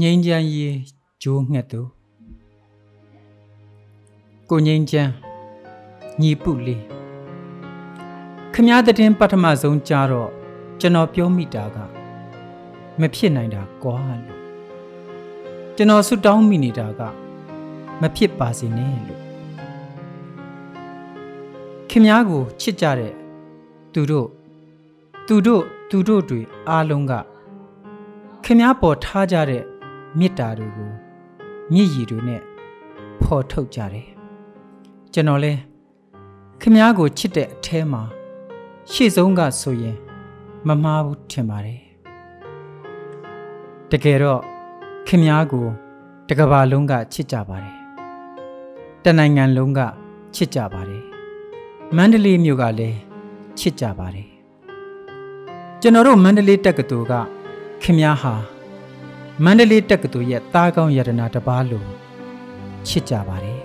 ငိမ့်ချမ်းရေးဂျိုးငှက်သူကိုငိမ့်ချမ်းညီပုလေးခမားတဲ့ပထမဆုံးကြားတော့ကျွန်တော်ပြောမိတာကမဖြစ်နိုင်တာကွာလို့ကျွန်တော်ဆွတောင်းမိနေတာကမဖြစ်ပါစေနဲ့လို့ခင်များကိုချစ်ကြတဲ့သူတို့သူတို့သူတို့တွေအားလုံးကခင်များပေါ်ထားကြတဲ့ မေတ္တာတွေကိုမြည်ရည်တွေနဲ့ဖော်ထုတ်ကြတယ်ကျွန်တော်လဲခင်များကိုချစ်တဲ့အแทမှာရှေ့ဆုံးကဆိုရင်မမှားဘူးထင်ပါတယ်တကယ်တော့ခင်များကိုတကဘာလုံးကချစ်ကြပါတယ်တနိုင်ငံလုံးကချစ်ကြပါတယ်မန္တလေးမြို့ကလည်းချစ်ကြပါတယ်ကျွန်တော်တို့မန္တလေးတက္ကသိုလ်ကခင်များဟာ မန္တလေးတက္ကသိုလ်ရဲ့သားကောင်းယတနာတစ်ပါးလို့ချစ်ကြပါတယ်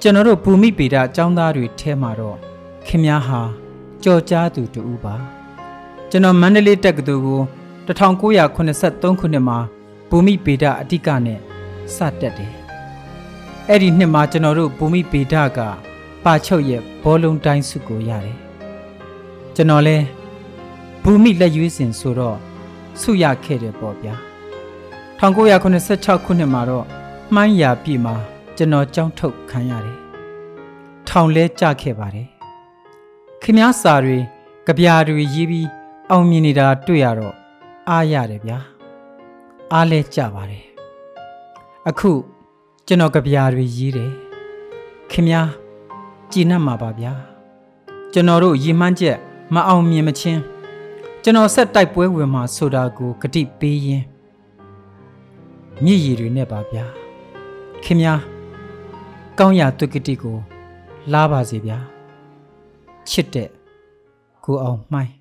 ကျွန်တော်တို့ဘူမိပေဒအကြောင်းသားတွေထဲမှာတော့ခင်များဟာကြော်ကြားသူတူပါကျွန်တော်မန္တလေးတက္ကသိုလ်ကို1983ခုနှစ်မှာဘူမိပေဒအတိကနဲ့စတက်တယ်အဲ့ဒီနှစ်မှာကျွန်တော်တို့ဘူမိပေဒကပါချုပ်ရဲ့ဘောလုံးတိုင်းစုကိုရတယ်ကျွန်တော်လဲဘူမိလက်ရွေးစင်ဆိုတော့ဆုရခဲ့တယ်ပေါ့ဗျာ 1986ခုနှစ်မှာတော့မှိုင်းရာပြည်မှာကျွန်တော်ကြောင်းထုတ်ခံရတယ်ထောင်လဲကြခဲ့ပါတယ်ခင်များစာတွေကြပြာတွေရေးပြီးအောင်မြင်နေတာတွေ့ရတော့အားရတယ်ဗျာအားလဲကြပါတယ်အခုကျွန်တော်ကြပြာတွေရေးတယ်ခင်များကြည်နပ်မှာပါဗျာကျွန်တော်တို့ရည်မှန်းချက်မအောင်မြင်မချင်းကျွန်တော်ဆက်တိုက်ပွဲဝင်မှာဆိုတာကိုဂတိပေးရင်း မြည်ရည်တွေနဲ့ပါဗျာခင်များကောင်းရာတုကတိကို လားပါစေဗျာချစ်တဲ့ကိုအောင်မှိုင်း